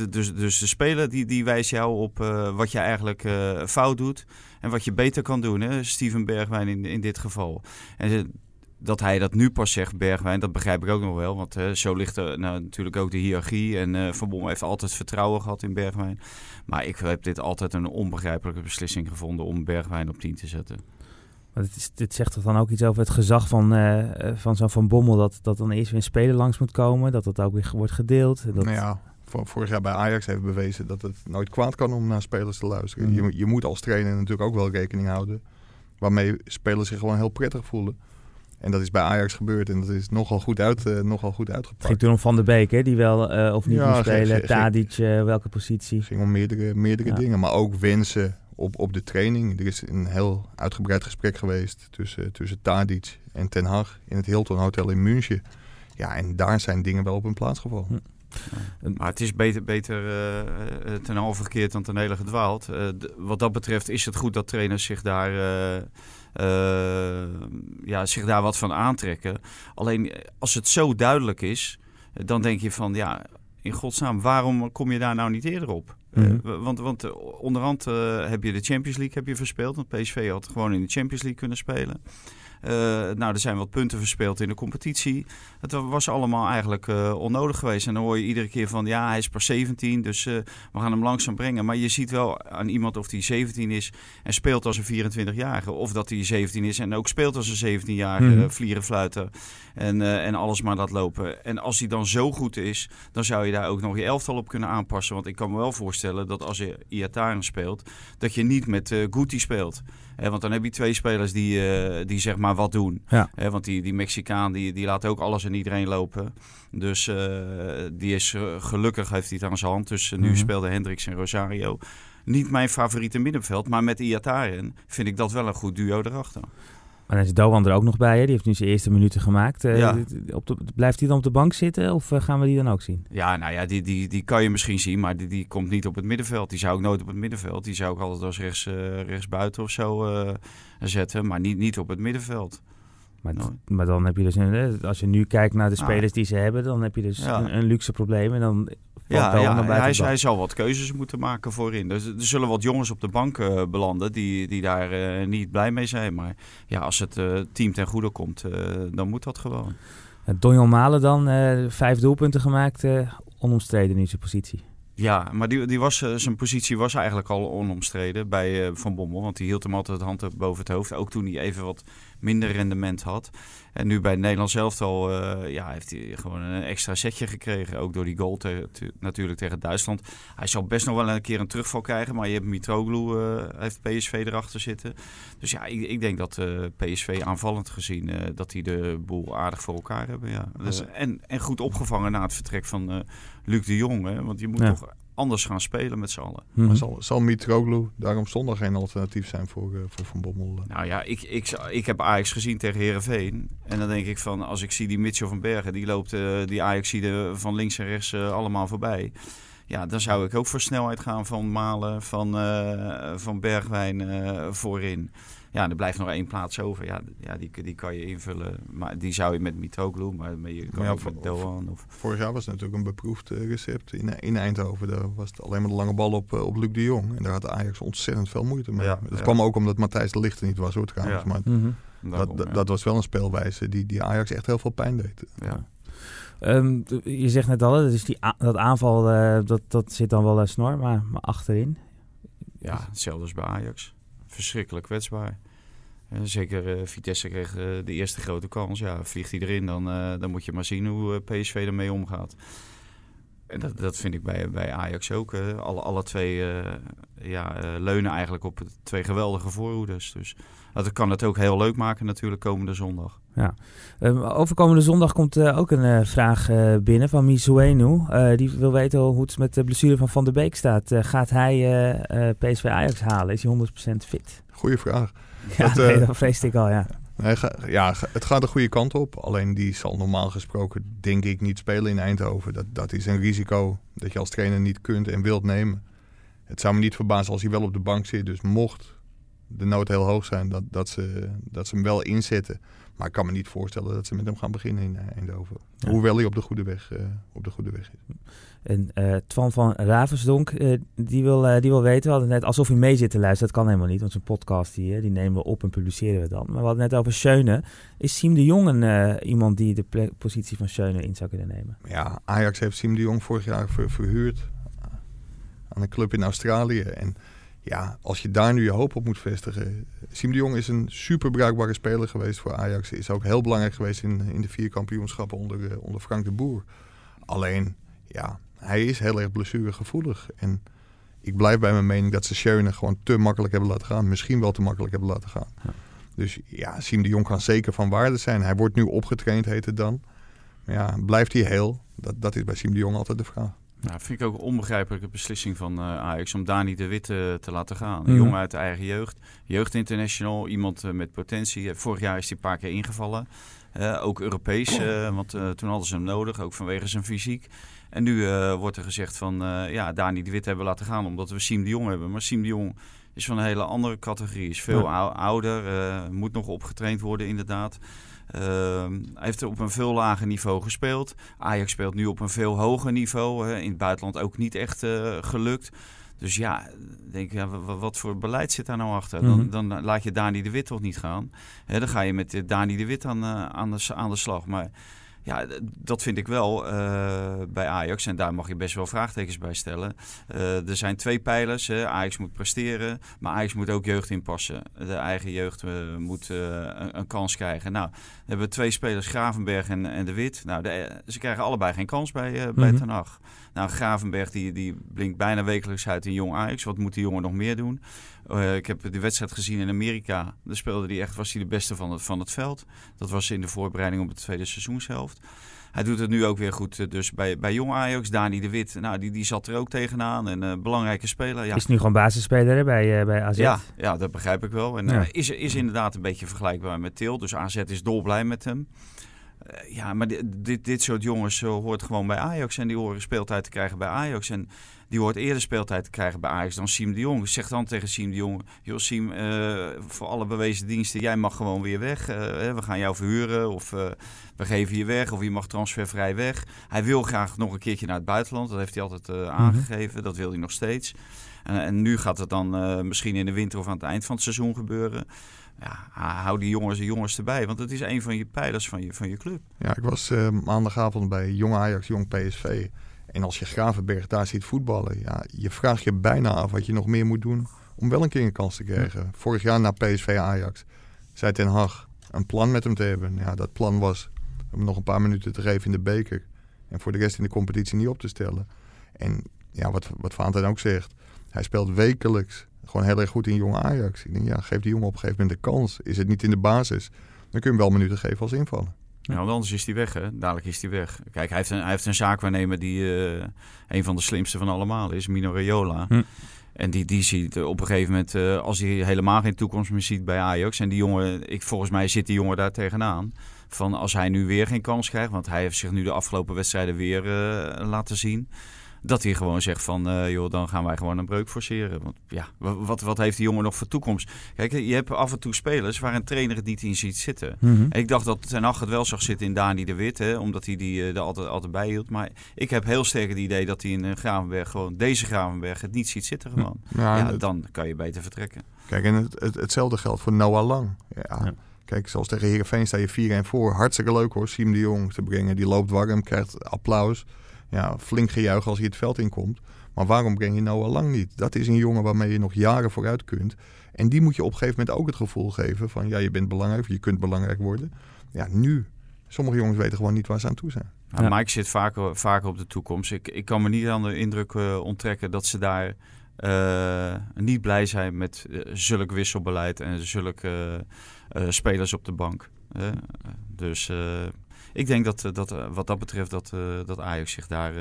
Dus, dus de speler die, die wijst jou op eh, wat je eigenlijk eh, fout doet en wat je beter kan doen. Hè? Steven Bergwijn in, in dit geval. En dat hij dat nu pas zegt, Bergwijn, dat begrijp ik ook nog wel. Want zo ligt er nou, natuurlijk ook de hiërarchie. En eh Van Bommel heeft altijd vertrouwen gehad in Bergwijn. Maar ik heb dit altijd een onbegrijpelijke beslissing gevonden om Bergwijn op 10 te zetten. Maar dit, is, dit zegt toch dan ook iets over het gezag van, van zo'n Van Bommel... Dat, dat dan eerst weer een speler langs moet komen, dat dat ook weer wordt gedeeld. Dat, Nou ja, vor- vorig jaar bij Ajax heeft bewezen dat het nooit kwaad kan om naar spelers te luisteren. Mhm. Je, moet- je moet als trainer natuurlijk ook wel rekening houden waarmee spelers zich gewoon heel prettig voelen. En dat is bij Ajax gebeurd en dat is nogal goed, uit, eh, nogal goed Het ging uitgepakt. toen om Van der Beek, hè, die wel eh, of niet Ja, moest spelen. ge- Tadic, eh, welke positie. Het ging om meerdere, meerdere Ja. dingen, maar ook wensen op, op de training. Er is een heel uitgebreid gesprek geweest tussen, tussen Tadic en Ten Hag in het Hilton Hotel in München. Ja, en daar zijn dingen wel op hun plaats gevallen. Hm. Maar het is beter, beter uh, ten halve gekeerd dan ten hele gedwaald. Uh, wat dat betreft is het goed dat trainers zich daar, ja, zich daar wat van aantrekken. Alleen als het zo duidelijk is, dan denk je van ja, in godsnaam, waarom kom je daar nou niet eerder op? Mm want, want onderhand heb je de Champions League heb je verspeeld. Want PSV had gewoon in de Champions League kunnen spelen. Uh, nou, er zijn wat punten verspeeld in de competitie. Het was allemaal eigenlijk uh, onnodig geweest. En dan hoor je iedere keer van, ja, hij is pas 17, dus uh, we gaan hem langzaam brengen. Maar je ziet wel aan iemand of hij 17 is en speelt als een 24-jarige. Of dat hij 17 is en ook speelt als een 17-jarige mm. vlieren, fluiten en, en alles maar laat lopen. En als hij dan zo goed is, dan zou je daar ook nog je elftal op kunnen aanpassen. Want ik kan me wel voorstellen dat als je Iataren speelt, dat je niet met uh, Guti speelt. Want dan heb je twee spelers die, die zeg maar wat doen. Ja. want die, die Mexicaan die, die laat ook alles en iedereen lopen. Dus uh, die is uh, gelukkig heeft hij het aan zijn hand. Dus nu mm speelde Hendricks en Rosario. Niet mijn favoriete middenveld, maar met Iataren vind ik dat wel een goed duo erachter. Maar dan is Doan er ook nog bij. Hè? Die heeft nu zijn eerste minuten gemaakt. Ja. Op de, blijft hij dan op de bank zitten of gaan we die dan ook zien? Ja, nou ja, die, die, die kan je misschien zien, maar die, die komt niet op het middenveld. Die zou ik nooit op het middenveld. Die zou ik altijd als rechts, rechts buiten of zo zetten, maar niet, niet op het middenveld. Maar, maar dan heb je dus, een, als je nu kijkt naar de spelers die ze hebben, dan heb je dus een, een, luxe probleem. En dan ja, ja hij, hij zal wat keuzes moeten maken voorin. Dus er zullen wat jongens op de bank uh, belanden die, die daar uh, niet blij mee zijn. Maar ja, als het uh, team ten goede komt, dan moet dat gewoon. Donjon Malen dan, vijf doelpunten gemaakt, onomstreden in zijn positie. Ja, maar die, die was, zijn positie was eigenlijk al onomstreden bij Van Bommel. Want die hield hem altijd de hand boven het hoofd. Ook toen hij even wat minder rendement had. En nu bij het Nederlands zelf al uh, ja, heeft hij gewoon een extra setje gekregen. Ook door die goal te, natuurlijk tegen Duitsland. Hij zal best nog wel een keer een terugval krijgen. Maar je hebt Mitroglou, uh, heeft PSV erachter zitten. Dus ja, ik, ik denk dat uh, PSV aanvallend gezien... dat die de boel aardig voor elkaar hebben. Ja. Dus, en, en goed opgevangen na het vertrek van Luc de Jong. Hè? Want je moet toch anders gaan spelen met z'n allen. Maar mhm. zal, zal Mitroglou daarom zondag geen alternatief zijn voor, uh, voor Van Bommel? Uh. Nou ja, ik, ik, ik heb Ajax gezien tegen Herenveen. En dan denk ik van, als ik zie die Mitchell van Bergen, die loopt uh, die Ajax van links en rechts allemaal voorbij. Ja, dan zou ik ook voor snelheid gaan van Malen, van, van Bergwijn voorin. Ja, er blijft nog één plaats over. Ja, ja die, die kan je invullen. Maar die zou je met Mitoglu, maar je kan ja, ook met Doan. Of... Vorig jaar was het natuurlijk een beproefd uh, recept in, in Eindhoven. Daar was het alleen maar de lange bal op, uh, op Luc de Jong. En daar had Ajax ontzettend veel moeite mee. Ja, dat kwam ook omdat Matthijs de Lichter niet was hoor trouwens. Maar mm dat, dat, dat, was wel een speelwijze die, die Ajax echt heel veel pijn deed. Ja. Um, je zegt net al, dat, is die dat aanval, uh, dat, dat zit dan wel snor, maar, maar achterin? Ja, hetzelfde als bij Ajax. Verschrikkelijk kwetsbaar. Zeker uh, Vitesse kreeg uh, de eerste grote kans. Ja, vliegt hij erin, dan, dan moet je maar zien hoe PSV ermee omgaat. En dat, dat vind ik bij, bij Ajax ook. alle, alle twee ja, leunen eigenlijk op twee geweldige voorhoeders. Dus dat kan het ook heel leuk maken natuurlijk komende zondag. Ja. Um, over komende zondag komt ook een vraag binnen van Misuenu. die wil weten hoe het met de blessure van Van der Beek staat. gaat hij PSV Ajax halen? Is hij 100% fit? Goeie vraag. Ja, dat, nee, dat vreesde ik al, ja. Nee, ja, het gaat de goede kant op. Alleen die zal normaal gesproken, denk ik, niet spelen in Eindhoven. Dat, dat is een risico dat je als trainer niet kunt en wilt nemen. Het zou me niet verbazen als hij wel op de bank zit. Dus mocht de nood heel hoog zijn, dat, dat, ze, dat ze hem wel inzetten. Maar ik kan me niet voorstellen dat ze met hem gaan beginnen in Eindhoven. Hoewel hij op de goede weg, uh, op de goede weg is. En uh, Twan van Ravensdonk, uh, die, wil, die wil weten, we hadden net alsof hij mee zit te luisteren. Dat kan helemaal niet, want zijn podcast die, die nemen we op en publiceren we dan. Maar we hadden net over Schöne. Is Siem de Jong een, iemand die de positie van Schöne in zou kunnen nemen? Ja, Ajax heeft Siem de Jong vorig jaar ver, verhuurd aan een club in Australië. En ja, als je daar nu je hoop op moet vestigen. Siem de Jong is een super bruikbare speler geweest voor Ajax. Is ook heel belangrijk geweest in, in de vier kampioenschappen onder, onder Frank de Boer. Alleen, ja, hij is heel erg blessuregevoelig. En ik blijf bij mijn mening dat ze Sharon gewoon te makkelijk hebben laten gaan. Misschien wel te makkelijk hebben laten gaan. Ja. Dus ja, Siem de Jong kan zeker van waarde zijn. Hij wordt nu opgetraind, heet het dan. Maar ja, blijft hij heel? Dat, dat is bij Siem de Jong altijd de vraag. Nou, vind ik ook een onbegrijpelijke beslissing van uh, Ajax om Dani de Witte te laten gaan. Een mhm. jongen uit de eigen jeugd, jeugd international, iemand uh, met potentie. Vorig jaar is hij een paar keer ingevallen. Ook Europees, want toen hadden ze hem nodig, ook vanwege zijn fysiek. En nu wordt er gezegd van, ja, Dani de Wit hebben we laten gaan omdat we Siem de Jong hebben. Maar Siem de Jong is van een hele andere categorie. Is veel ouder, moet nog opgetraind worden inderdaad. Uh, heeft op een veel lager niveau gespeeld. Ajax speelt nu op een veel hoger niveau. in het buitenland ook niet echt gelukt. Dus ja, denk ja, wat voor beleid zit daar nou achter? Dan, mhm. dan laat je Dani de Wit toch niet gaan. dan ga je met Dani de Wit aan, aan, de, aan de slag. Maar ja, dat vind ik wel uh, bij Ajax. En daar mag je best wel vraagtekens bij stellen. Uh, er zijn twee pijlers. Hè. Ajax moet presteren, maar Ajax moet ook jeugd inpassen. De eigen jeugd uh, moet een, een, kans krijgen. Nou, we hebben twee spelers, Gravenberg en, en De Wit. Nou, de, ze krijgen allebei geen kans bij, bij mm Ten Nou, Gravenberg die, die blinkt bijna wekelijks uit in Jong Ajax. Wat moet die jongen nog meer doen? Uh, ik heb de wedstrijd gezien in Amerika. Daar speelde hij echt, was hij de beste van het, van het veld. Dat was in de voorbereiding op de tweede seizoenshelft. Hij doet het nu ook weer goed. Eh, dus bij, bij Jong Ajax, Dani de Wit, nou, die, die zat er ook tegenaan. En uh, belangrijke speler. Ja. Is nu gewoon basisspeler hè, bij, uh, bij AZ? Ja, ja, dat begrijp ik wel. En ja. is, is inderdaad een beetje vergelijkbaar met Til. Dus AZ is dolblij met hem. Ja, maar dit, dit, dit soort jongens hoort gewoon bij Ajax. En die horen speeltijd te krijgen bij Ajax. En die hoort eerder speeltijd te krijgen bij Ajax dan Siem de Jong. Zeg dan tegen Siem de Jong, joh Siem, uh, voor alle bewezen diensten, jij mag gewoon weer weg. Uh, we gaan jou verhuren of uh, we geven je weg of je mag transfervrij weg. Hij wil graag nog een keertje naar het buitenland, dat heeft hij altijd mhm. aangegeven, dat wil hij nog steeds. en nu gaat het dan misschien in de winter of aan het eind van het seizoen gebeuren ja, hou die jongens en jongens erbij. Want het is een van je pijlers van je, van je club. Ja, ik was maandagavond bij Jong Ajax, Jong PSV. En als je Gravenberg daar ziet voetballen, ja, je vraagt je bijna af wat je nog meer moet doen om wel een keer een kans te krijgen. Vorig jaar na PSV Ajax zei Ten Hag een plan met hem te hebben. Ja, dat plan was om nog een paar minuten te geven in de beker. En voor de rest in de competitie niet op te stellen. En ja, wat, wat Vaanten ook zegt, hij speelt wekelijks gewoon heel erg goed in jonge Ajax. Ik denk, ja, geef die jongen op een gegeven moment de kans. Is het niet in de basis, dan kun je hem wel minuten geven als invallen. Ja, want anders is hij weg, hè? Dadelijk is hij weg. Kijk, hij heeft een, hij heeft een zaakwaarnemer die uh, een van de slimste van allemaal is, Mino Raiola. Hm. En die, die ziet op een gegeven moment, uh, als hij helemaal geen toekomst meer ziet bij Ajax. En die jongen, ik, volgens mij zit die jongen daar tegenaan. Van als hij nu weer geen kans krijgt, want hij heeft zich nu de afgelopen wedstrijden weer uh, laten zien dat hij gewoon zegt van, uh, joh, dan gaan wij gewoon een breuk forceren. Want ja, wat, wat heeft die jongen nog voor toekomst? Kijk, je hebt af en toe spelers waar een trainer het niet in ziet zitten. En ik dacht dat Ten Hag het wel zag zitten in Dani de Wit, hè, omdat hij die uh, er altijd, altijd bij hield. Maar ik heb heel sterk het idee dat hij in uh, Gravenberg gewoon, deze Gravenberg, het niet ziet zitten gewoon. Ja, dan kan je beter vertrekken. Kijk, en het, het, hetzelfde geldt voor Noah Lang. Ja. Kijk, zoals tegen Heerenveen sta je 4 en voor. Hartstikke leuk hoor, Siem de Jong te brengen. Die loopt warm, krijgt applaus ja, flink gejuich als hij het veld inkomt. Maar waarom breng je nou al lang niet? Dat is een jongen waarmee je nog jaren vooruit kunt. En die moet je op een gegeven moment ook het gevoel geven van... ja, je bent belangrijk, je kunt belangrijk worden. Ja, nu. Sommige jongens weten gewoon niet waar ze aan toe zijn. Ja. Mike zit vaker, vaker op de toekomst. Ik, ik kan me niet aan de indruk uh, onttrekken dat ze daar... Uh, niet blij zijn met uh, zulk wisselbeleid en zulke spelers op de bank. dus ik denk dat, eh, dat eh, wat dat betreft dat, eh, dat Ajax zich daar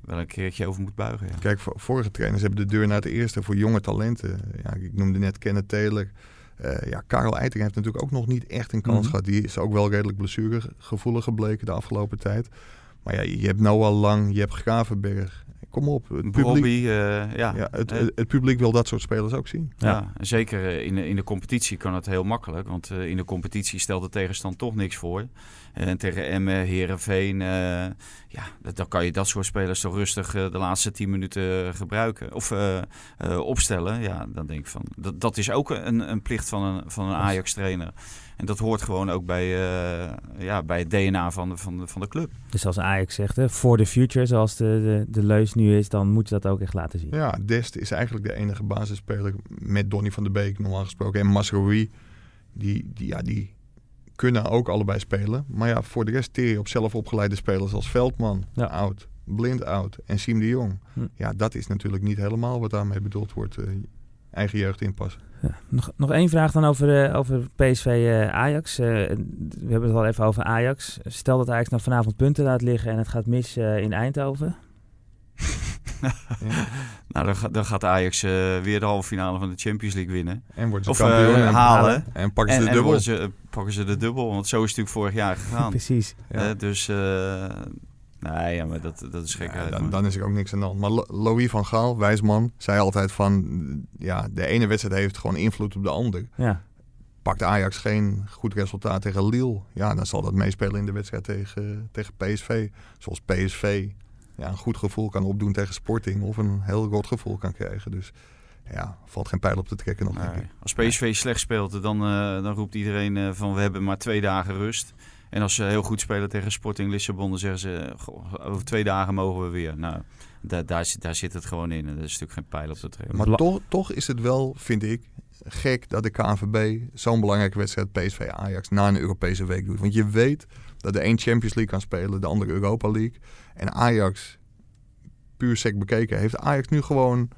wel een keertje over moet buigen. Ja. Kijk, vorige trainers hebben de deur naar het eerste voor jonge talenten. Ja, ik noemde net Kenneth Taylor. ja, Karel Eiting heeft natuurlijk ook nog niet echt een kans mhm. gehad. Die is ook wel redelijk blessuregevoelig gebleken de afgelopen tijd. Maar ja, je hebt Noah Lang, je hebt Gravenberg. Kom op. Het publiek, uh, ja. ja het, het, publiek wil dat soort spelers ook zien. Ja, zeker eh, in de, in de competitie kan het heel makkelijk. Want uh, in de competitie stelt de tegenstand toch niks voor. En tegen Emmen, Herenveen, uh, ja, dan kan je dat soort spelers toch rustig de laatste tien minuten gebruiken. Of opstellen. Ja, dan denk ik van, dat, dat is ook een, een plicht van een, van een Ajax-trainer. En dat hoort gewoon ook bij, uh, ja, bij het DNA van de, van, de, van de club. Dus als Ajax zegt, for the future, zoals de, de, de leus nu is, dan moet je dat ook echt laten zien. Ja, Dest is eigenlijk de enige basisspeler met Donny van der Beek normaal gesproken. En Masroui, die, die, ja, die kunnen ook allebei spelen. Maar ja, voor de rest teer je op zelf opgeleide spelers als Veldman, ja. oud, Blind oud en Siem de Jong. Hm. Ja, dat is natuurlijk niet helemaal wat daarmee bedoeld wordt. Uh, eigen jeugd inpassen. Ja, nog, nog één vraag dan over, uh, over PSV uh, Ajax. Uh, we hebben het al even over Ajax. Stel dat Ajax nou vanavond punten laat liggen en het gaat mis in Eindhoven. ja. Nou, dan, dan, gaat Ajax weer de halve finale van de Champions League winnen. En worden ze of, kampioen en halen. En pakken ze de dubbel. En ze, pakken ze de dubbel, want zo is het natuurlijk vorig jaar gegaan. Precies. Ja. dus Nee, ja, maar dat, dat is gek. Ja, dan, dan, is er ook niks aan de hand. Maar Louis van Gaal, wijsman, zei altijd van... Ja, de ene wedstrijd heeft gewoon invloed op de ander. Ja. Pakt Ajax geen goed resultaat tegen Lille... Ja, dan zal dat meespelen in de wedstrijd tegen, tegen PSV. Zoals PSV ja, een goed gevoel kan opdoen tegen Sporting... of een heel rot gevoel kan krijgen. Dus ja, valt geen pijl op te trekken nog. Nee. Als PSV slecht speelt, dan, uh, dan roept iedereen uh, van... we hebben maar twee dagen rust... En als ze heel goed spelen tegen Sporting Lissabon, dan zeggen ze over twee dagen mogen we weer. Nou, daar, daar, zit het gewoon in. En er is natuurlijk geen pijl op te trekken. Maar toch, toch is het wel, vind ik, gek dat de KNVB zo'n belangrijke wedstrijd PSV Ajax na een Europese week doet. Want je weet dat de een Champions League kan spelen, de andere Europa League. En Ajax, puur sec bekeken, heeft Ajax nu gewoon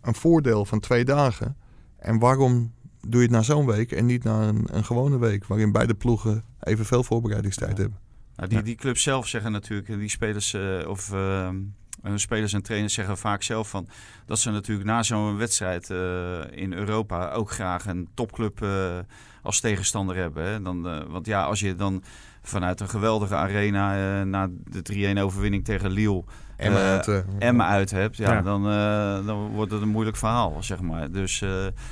een voordeel van twee dagen. En waarom doe je het na zo'n week en niet na een, een gewone week, waarin beide ploegen evenveel voorbereidingstijd hebben. Nou, die, die clubs zelf zeggen natuurlijk, die spelers uh, of uh, spelers en trainers zeggen vaak zelf van dat ze natuurlijk na zo'n wedstrijd uh, in Europa ook graag een topclub als tegenstander hebben. Hè. Dan, want ja, als je dan vanuit een geweldige arena na de 3-1 overwinning tegen Lille Emma uh, uit, uh, uit hebt, ja, Dan, uh, dan wordt het een moeilijk verhaal, zeg maar. Dus,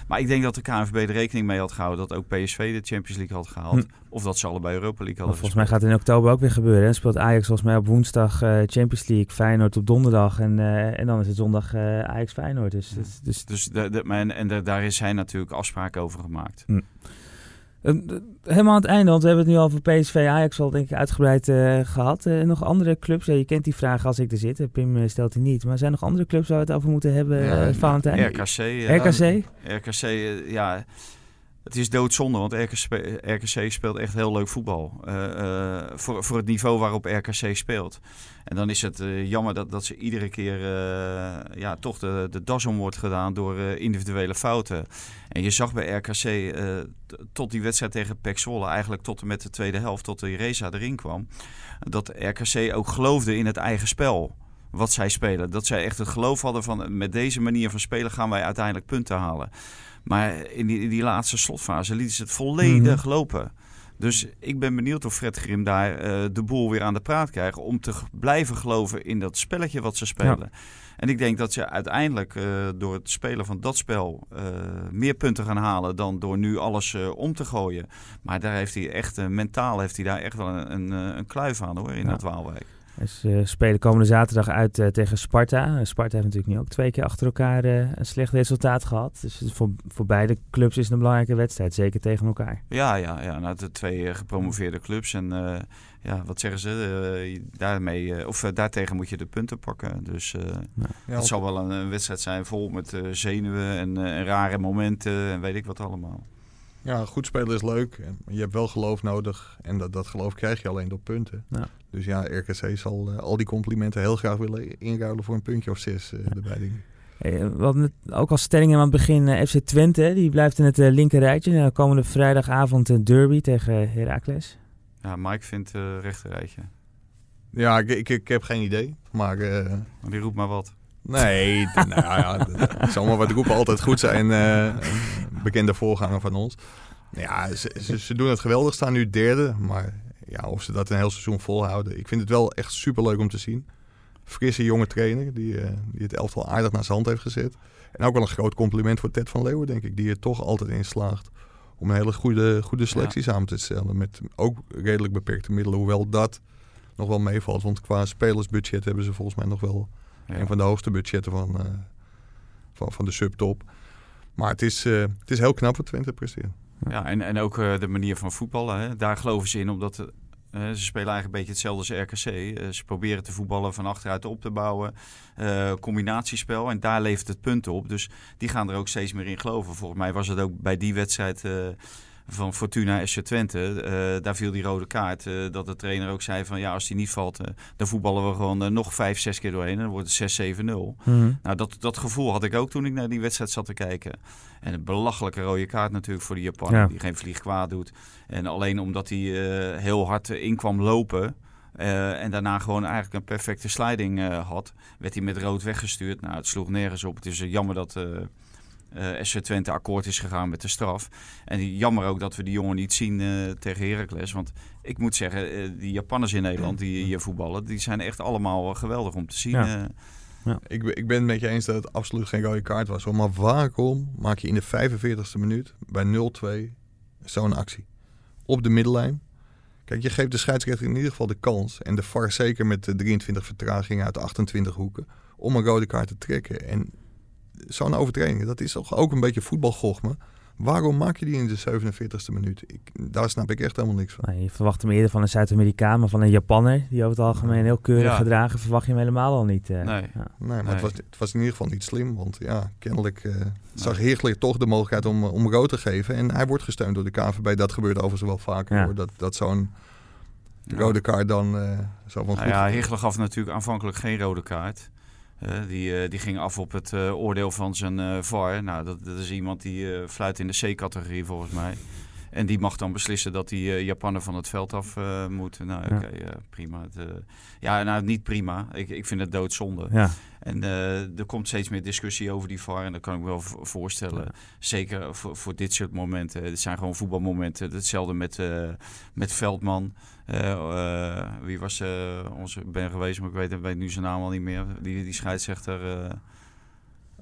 maar ik denk dat de KNVB er rekening mee had gehouden dat ook PSV de Champions League had gehaald. Hm. Of dat ze allebei Europa League hadden Volgens mij gaat het in oktober ook weer gebeuren. Hè? Speelt Ajax volgens mij op woensdag Champions League, Feyenoord op donderdag. En, en dan is het zondag Ajax Feyenoord. Dus, ja. dus, dus, dus de, de, en, en daar is hij natuurlijk afspraken over gemaakt. Hm. Ehm, helemaal aan het einde, want we hebben het nu al over PSV Ajax al denk ik uitgebreid uh, gehad. Uh, nog andere clubs, je kent die vraag als ik er zit. Pim uh, stelt die niet. Maar zijn er nog andere clubs waar we het over moeten hebben, ja, Valentijn? RKC. RKC? RKC, ja het is doodzonde, want RKC, speelt echt heel leuk voetbal. Uh, uh, voor, voor het niveau waarop RKC speelt. En dan is het uh, jammer dat, dat ze iedere keer ja, toch de, de das om wordt gedaan door individuele fouten. En je zag bij RKC tot die wedstrijd tegen Pek Zwolle, eigenlijk tot en met de tweede helft, tot de Reza erin kwam, dat RKC ook geloofde in het eigen spel wat zij spelen. Dat zij echt het geloof hadden van met deze manier van spelen gaan wij uiteindelijk punten halen. Maar in die, in die laatste slotfase lieten ze het volledig mm lopen. Dus ik ben benieuwd of Fred Grim daar uh, de boel weer aan de praat krijgt. Om te blijven geloven in dat spelletje wat ze spelen. En ik denk dat ze uiteindelijk uh, door het spelen van dat spel uh, meer punten gaan halen dan door nu alles om te gooien. Maar daar heeft hij echt, mentaal heeft hij daar echt wel een, een, een kluif aan hoor, in ja. dat Waalwijk. Ze uh, spelen komende zaterdag uit uh, tegen Sparta. Sparta heeft natuurlijk nu ook twee keer achter elkaar uh, een slecht resultaat gehad. Dus voor, voor beide clubs is het een belangrijke wedstrijd, zeker tegen elkaar. Ja, ja, ja nou, de twee gepromoveerde clubs. En ja, wat zeggen ze? daarmee, of daartegen moet je de punten pakken. Dus ja. het zal wel een, een, wedstrijd zijn vol met zenuwen en, en rare momenten en weet ik wat allemaal. Ja, goed spelen is leuk. Je hebt wel geloof nodig. En dat, dat geloof krijg je alleen door punten. Ja. Dus ja, RKC zal uh, al die complimenten heel graag willen inruilen voor een puntje of zes uh, erbij. Denk ik. Hey, hadden ook als stellingen aan het begin uh, FC Twente. Die blijft in het linker rijtje. Nou, komende vrijdagavond een derby tegen Heracles. Ja, Mike vindt uh, rechter rijtje. Ja, ik, ik, ik, heb geen idee. Maar, maar die roept maar wat. Nee, nou ja, het zal maar wat roepen altijd goed zijn. bekende voorganger van ons. Ja, ze, ze, ze, doen het geweldig. Staan nu derde. Maar ja, of ze dat een heel seizoen volhouden. Ik vind het wel echt super leuk om te zien. Frisse jonge trainer die, uh, die het elftal aardig naar zijn hand heeft gezet. En ook wel een groot compliment voor Ted van Leeuwen, denk ik. Die er toch altijd in slaagt om een hele goede, goede selectie samen te stellen. Met ook redelijk beperkte middelen. Hoewel dat nog wel meevalt. Want qua spelersbudget hebben ze volgens mij nog wel. Een van de hoogste budgetten van, uh, van, van de subtop. Maar het is, uh, het is heel knap wat Twente presteert. Ja, en, en ook uh, de manier van voetballen. Hè. Daar geloven ze in, omdat ze spelen eigenlijk een beetje hetzelfde als RKC. Ze proberen te voetballen van achteruit op te bouwen. combinatiespel. En daar levert het punten op. Dus die gaan er ook steeds meer in geloven. Volgens mij was het ook bij die wedstrijd van Fortuna SC Twente. Uh, daar viel die rode kaart. Uh, dat de trainer ook zei van ja, als die niet valt, uh, dan voetballen we gewoon nog vijf, zes keer doorheen. En dan wordt het 6-7-0. Mm Nou, dat, dat gevoel had ik ook toen ik naar die wedstrijd zat te kijken. En een belachelijke rode kaart natuurlijk voor die Japaner. Ja. Die geen vlieg kwaad doet. En alleen omdat hij heel hard in kwam lopen. en daarna gewoon eigenlijk een perfecte sliding had. Werd hij met rood weggestuurd. Nou, het sloeg nergens op. Het is jammer dat SC Twente akkoord is gegaan met de straf. En jammer ook dat we die jongen niet zien uh, tegen Heracles. Want ik moet zeggen, uh, die Japanners in Nederland die hier voetballen, die zijn echt allemaal geweldig om te zien. Ja. Ja. Ik, ik ben het met je eens dat het absoluut geen rode kaart was. Maar waarom maak je in de 45e minuut bij 0-2 zo'n actie? Op de middellijn. Kijk, je geeft de scheidsrechter in ieder geval de kans. En de VAR zeker met de 23 vertragingen uit 28 hoeken. Om een rode kaart te trekken. En zo'n overtreding, dat is toch ook een beetje voetbalgochme. Waarom maak je die in de 47e minuut? Ik, daar snap ik echt helemaal niks van. Nee, je verwacht hem eerder van een Zuid-Amerikaan, maar van een Japanner die over het algemeen heel keurig ja. gedragen, verwacht je hem helemaal al niet. Uh, nee. Ja. nee, maar nee. Het, was, het was in ieder geval niet slim, want ja, kennelijk uh, zag Heerlijk toch de mogelijkheid om, om rood te geven. En hij wordt gesteund door de KVB. Dat gebeurt overigens wel vaker ja. hoor, dat, dat zo'n rode kaart dan uh, zo van nou Ja, Heerlijk gaf natuurlijk aanvankelijk geen rode kaart. Die, uh, die ging af op het uh, oordeel van zijn VAR. Nou, dat, dat, is iemand die fluit in de C-categorie volgens mij. En die mag dan beslissen dat die Japaner van het veld af moet. Nou, oké, okay, ja. prima. Het, ja, nou, niet prima. Ik, ik vind het doodzonde. Ja. En er komt steeds meer discussie over die VAR. En dat kan ik me wel voorstellen. Ja. Zeker voor, voor dit soort momenten. Het zijn gewoon voetbalmomenten. Hetzelfde met, met Veldman. Uh, uh, wie was uh, onze ben geweest, maar ik weet, weet nu zijn naam al niet meer. Die, die scheidsrechter.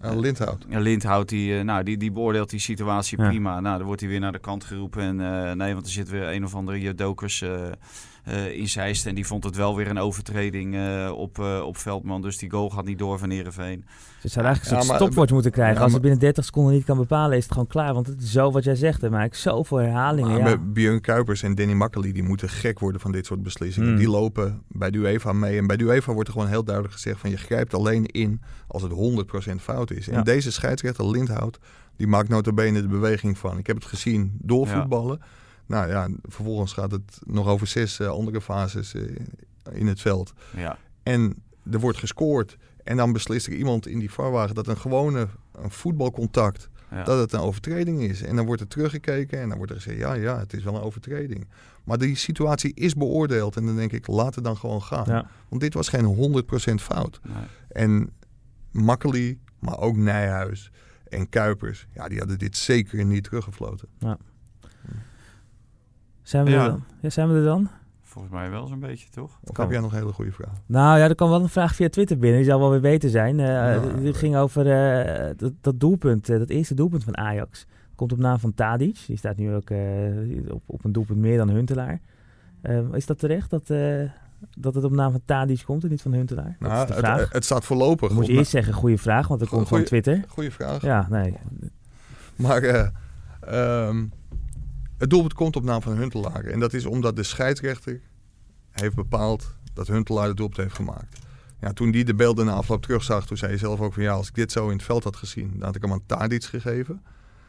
Lindhout. Lindhout, die, nou, die, die beoordeelt die situatie ja. prima. Nou, dan wordt hij weer naar de kant geroepen. En nee, want er zit weer een of andere judokers uh, in Zeist. En die vond het wel weer een overtreding uh, op, uh, op Veldman. Dus die goal gaat niet door van Heerenveen. Ze zou eigenlijk een ja, stopwoord moeten krijgen. Ja, Als het binnen 30 seconden niet kan bepalen, is het gewoon klaar. Want het is zo wat jij zegt. Er maakt zoveel herhalingen. Maar ja. Björn Kuipers en Danny Makkely, die moeten gek worden van dit soort beslissingen. Mm. Die lopen bij de UEFA mee. En bij de UEFA wordt er gewoon heel duidelijk gezegd van je grijpt alleen in als het 100% fout is. En ja. deze scheidsrechter Lindhout, die maakt notabene de beweging van. Ik heb het gezien doorvoetballen. Ja. Nou ja, vervolgens gaat het nog over zes uh, andere fases uh, in het veld. Ja. En er wordt gescoord. En dan beslist er iemand in die varwagen dat een gewone een voetbalcontact, ja. dat het een overtreding is. En dan wordt er teruggekeken en dan wordt er gezegd, ja, ja, het is wel een overtreding. Maar die situatie is beoordeeld en dan denk ik, laat het dan gewoon gaan. Ja. Want dit was geen 100% fout. Nee. En Makkely, maar ook Nijhuis en Kuipers, ja, die hadden dit zeker niet teruggefloten. Ja. Zijn we, Ja. er dan? Ja, zijn we er dan? Volgens mij wel zo'n beetje, toch? Of heb jij nog een hele goede vraag? Nou ja, er kwam wel een vraag via Twitter binnen. Die zal wel weer beter zijn. Eh Ja. Die ging over eh, dat, dat doelpunt, eh, dat eerste doelpunt van Ajax. Komt op naam van Tadic. Die staat nu ook eh, op, op een doelpunt meer dan Huntelaar. Is dat terecht dat, eh, dat het op naam van Tadic komt en niet van Huntelaar? Dat Nou, is de het, vraag. het staat voorlopig. Ik moet op- eerst zeggen, goede vraag, want dat komt van Twitter. Goeie vraag. Ja, nee. Maar eh, ehm, het doelpunt komt op naam van Huntelaar. En dat is omdat de scheidsrechter heeft bepaald dat Huntelaar het doelpunt heeft gemaakt. Ja, toen die de beelden na afloop terugzag, toen zei hij zelf ook van ja, als ik dit zo in het veld had gezien, dan had ik hem aan Tadic gegeven.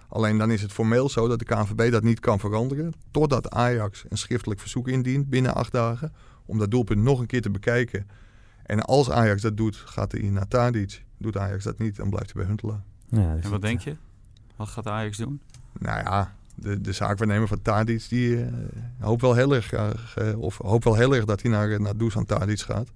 Alleen dan is het formeel zo dat de KNVB dat niet kan veranderen, totdat Ajax een schriftelijk verzoek indient binnen acht dagen, om dat doelpunt nog een keer te bekijken. En als Ajax dat doet, gaat hij naar Tadic. Doet Ajax dat niet, dan blijft hij bij Huntelaar. Ja, En wat denk je? Wat gaat Ajax doen? Nou ja, de, de zaakwaarnemer van Tadic, die eh, hoopt wel heel erg eh, of hoopt wel heel erg dat hij naar, naar Dusan Tadic gaat.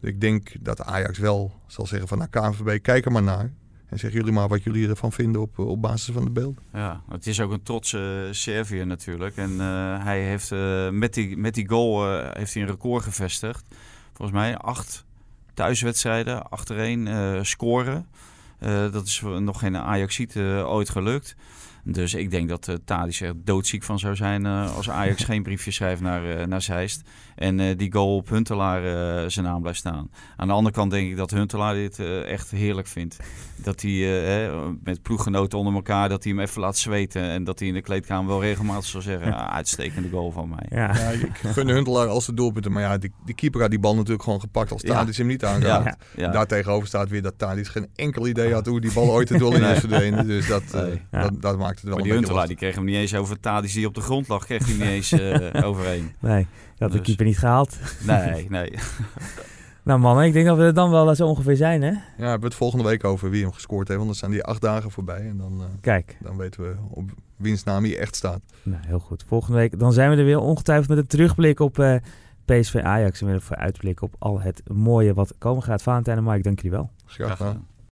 Ik denk dat Ajax wel zal zeggen van, nou KNVB, kijk er maar naar. En zeg jullie maar wat jullie ervan vinden op, op basis van de beelden. Ja, het is ook een trotse uh, Serviër natuurlijk. En uh, hij heeft uh, met, die, met die goal uh, heeft hij een record gevestigd. Volgens mij acht thuiswedstrijden achtereen uh, scoren. Uh, dat is nog geen Ajaxiet uh, ooit gelukt. Dus ik denk dat uh, Tadic er doodziek van zou zijn uh, als Ajax geen briefje schrijft naar, uh, naar Zeist. En uh, die goal op Huntelaar uh, zijn naam blijft staan. Aan de andere kant denk ik dat Huntelaar dit uh, echt heerlijk vindt. Dat hij uh, met ploeggenoten onder elkaar, dat hij hem even laat zweten. En dat hij in de kleedkamer wel regelmatig zal zeggen, ah, uitstekende goal van mij. Ja. Ja, ik gun Huntelaar als de doelpunten. Maar ja, die, die keeper had die bal natuurlijk gewoon gepakt als Tadic hem niet aanraakt. Ja, ja. Daartegenover staat weer dat Tadic geen enkel idee had hoe die bal ooit de doel in is verdwenen. Dus dat, uh, Nee. Ja. dat, dat maakt het wel Maar een die beetje Huntelaar, die kreeg hem niet eens over Tadic die op de grond lag. Kreeg hij niet eens uh, overheen. Nee, je had de Dus- keeper niet gehaald. Nee, nee. Nou mannen, ik denk dat we er dan wel zo ongeveer zijn, hè? Ja, we hebben het volgende week over wie hem gescoord heeft. Want dan zijn die acht dagen voorbij. En dan, uh, Kijk, dan weten we op wiens naam hij echt staat. nou, heel goed. Volgende week, dan zijn we er weer ongetwijfeld met een terugblik op uh, PSV Ajax. En weer een vooruitblik op al het mooie wat komen gaat. Valentijn en Mike, dank jullie wel. Graag gedaan.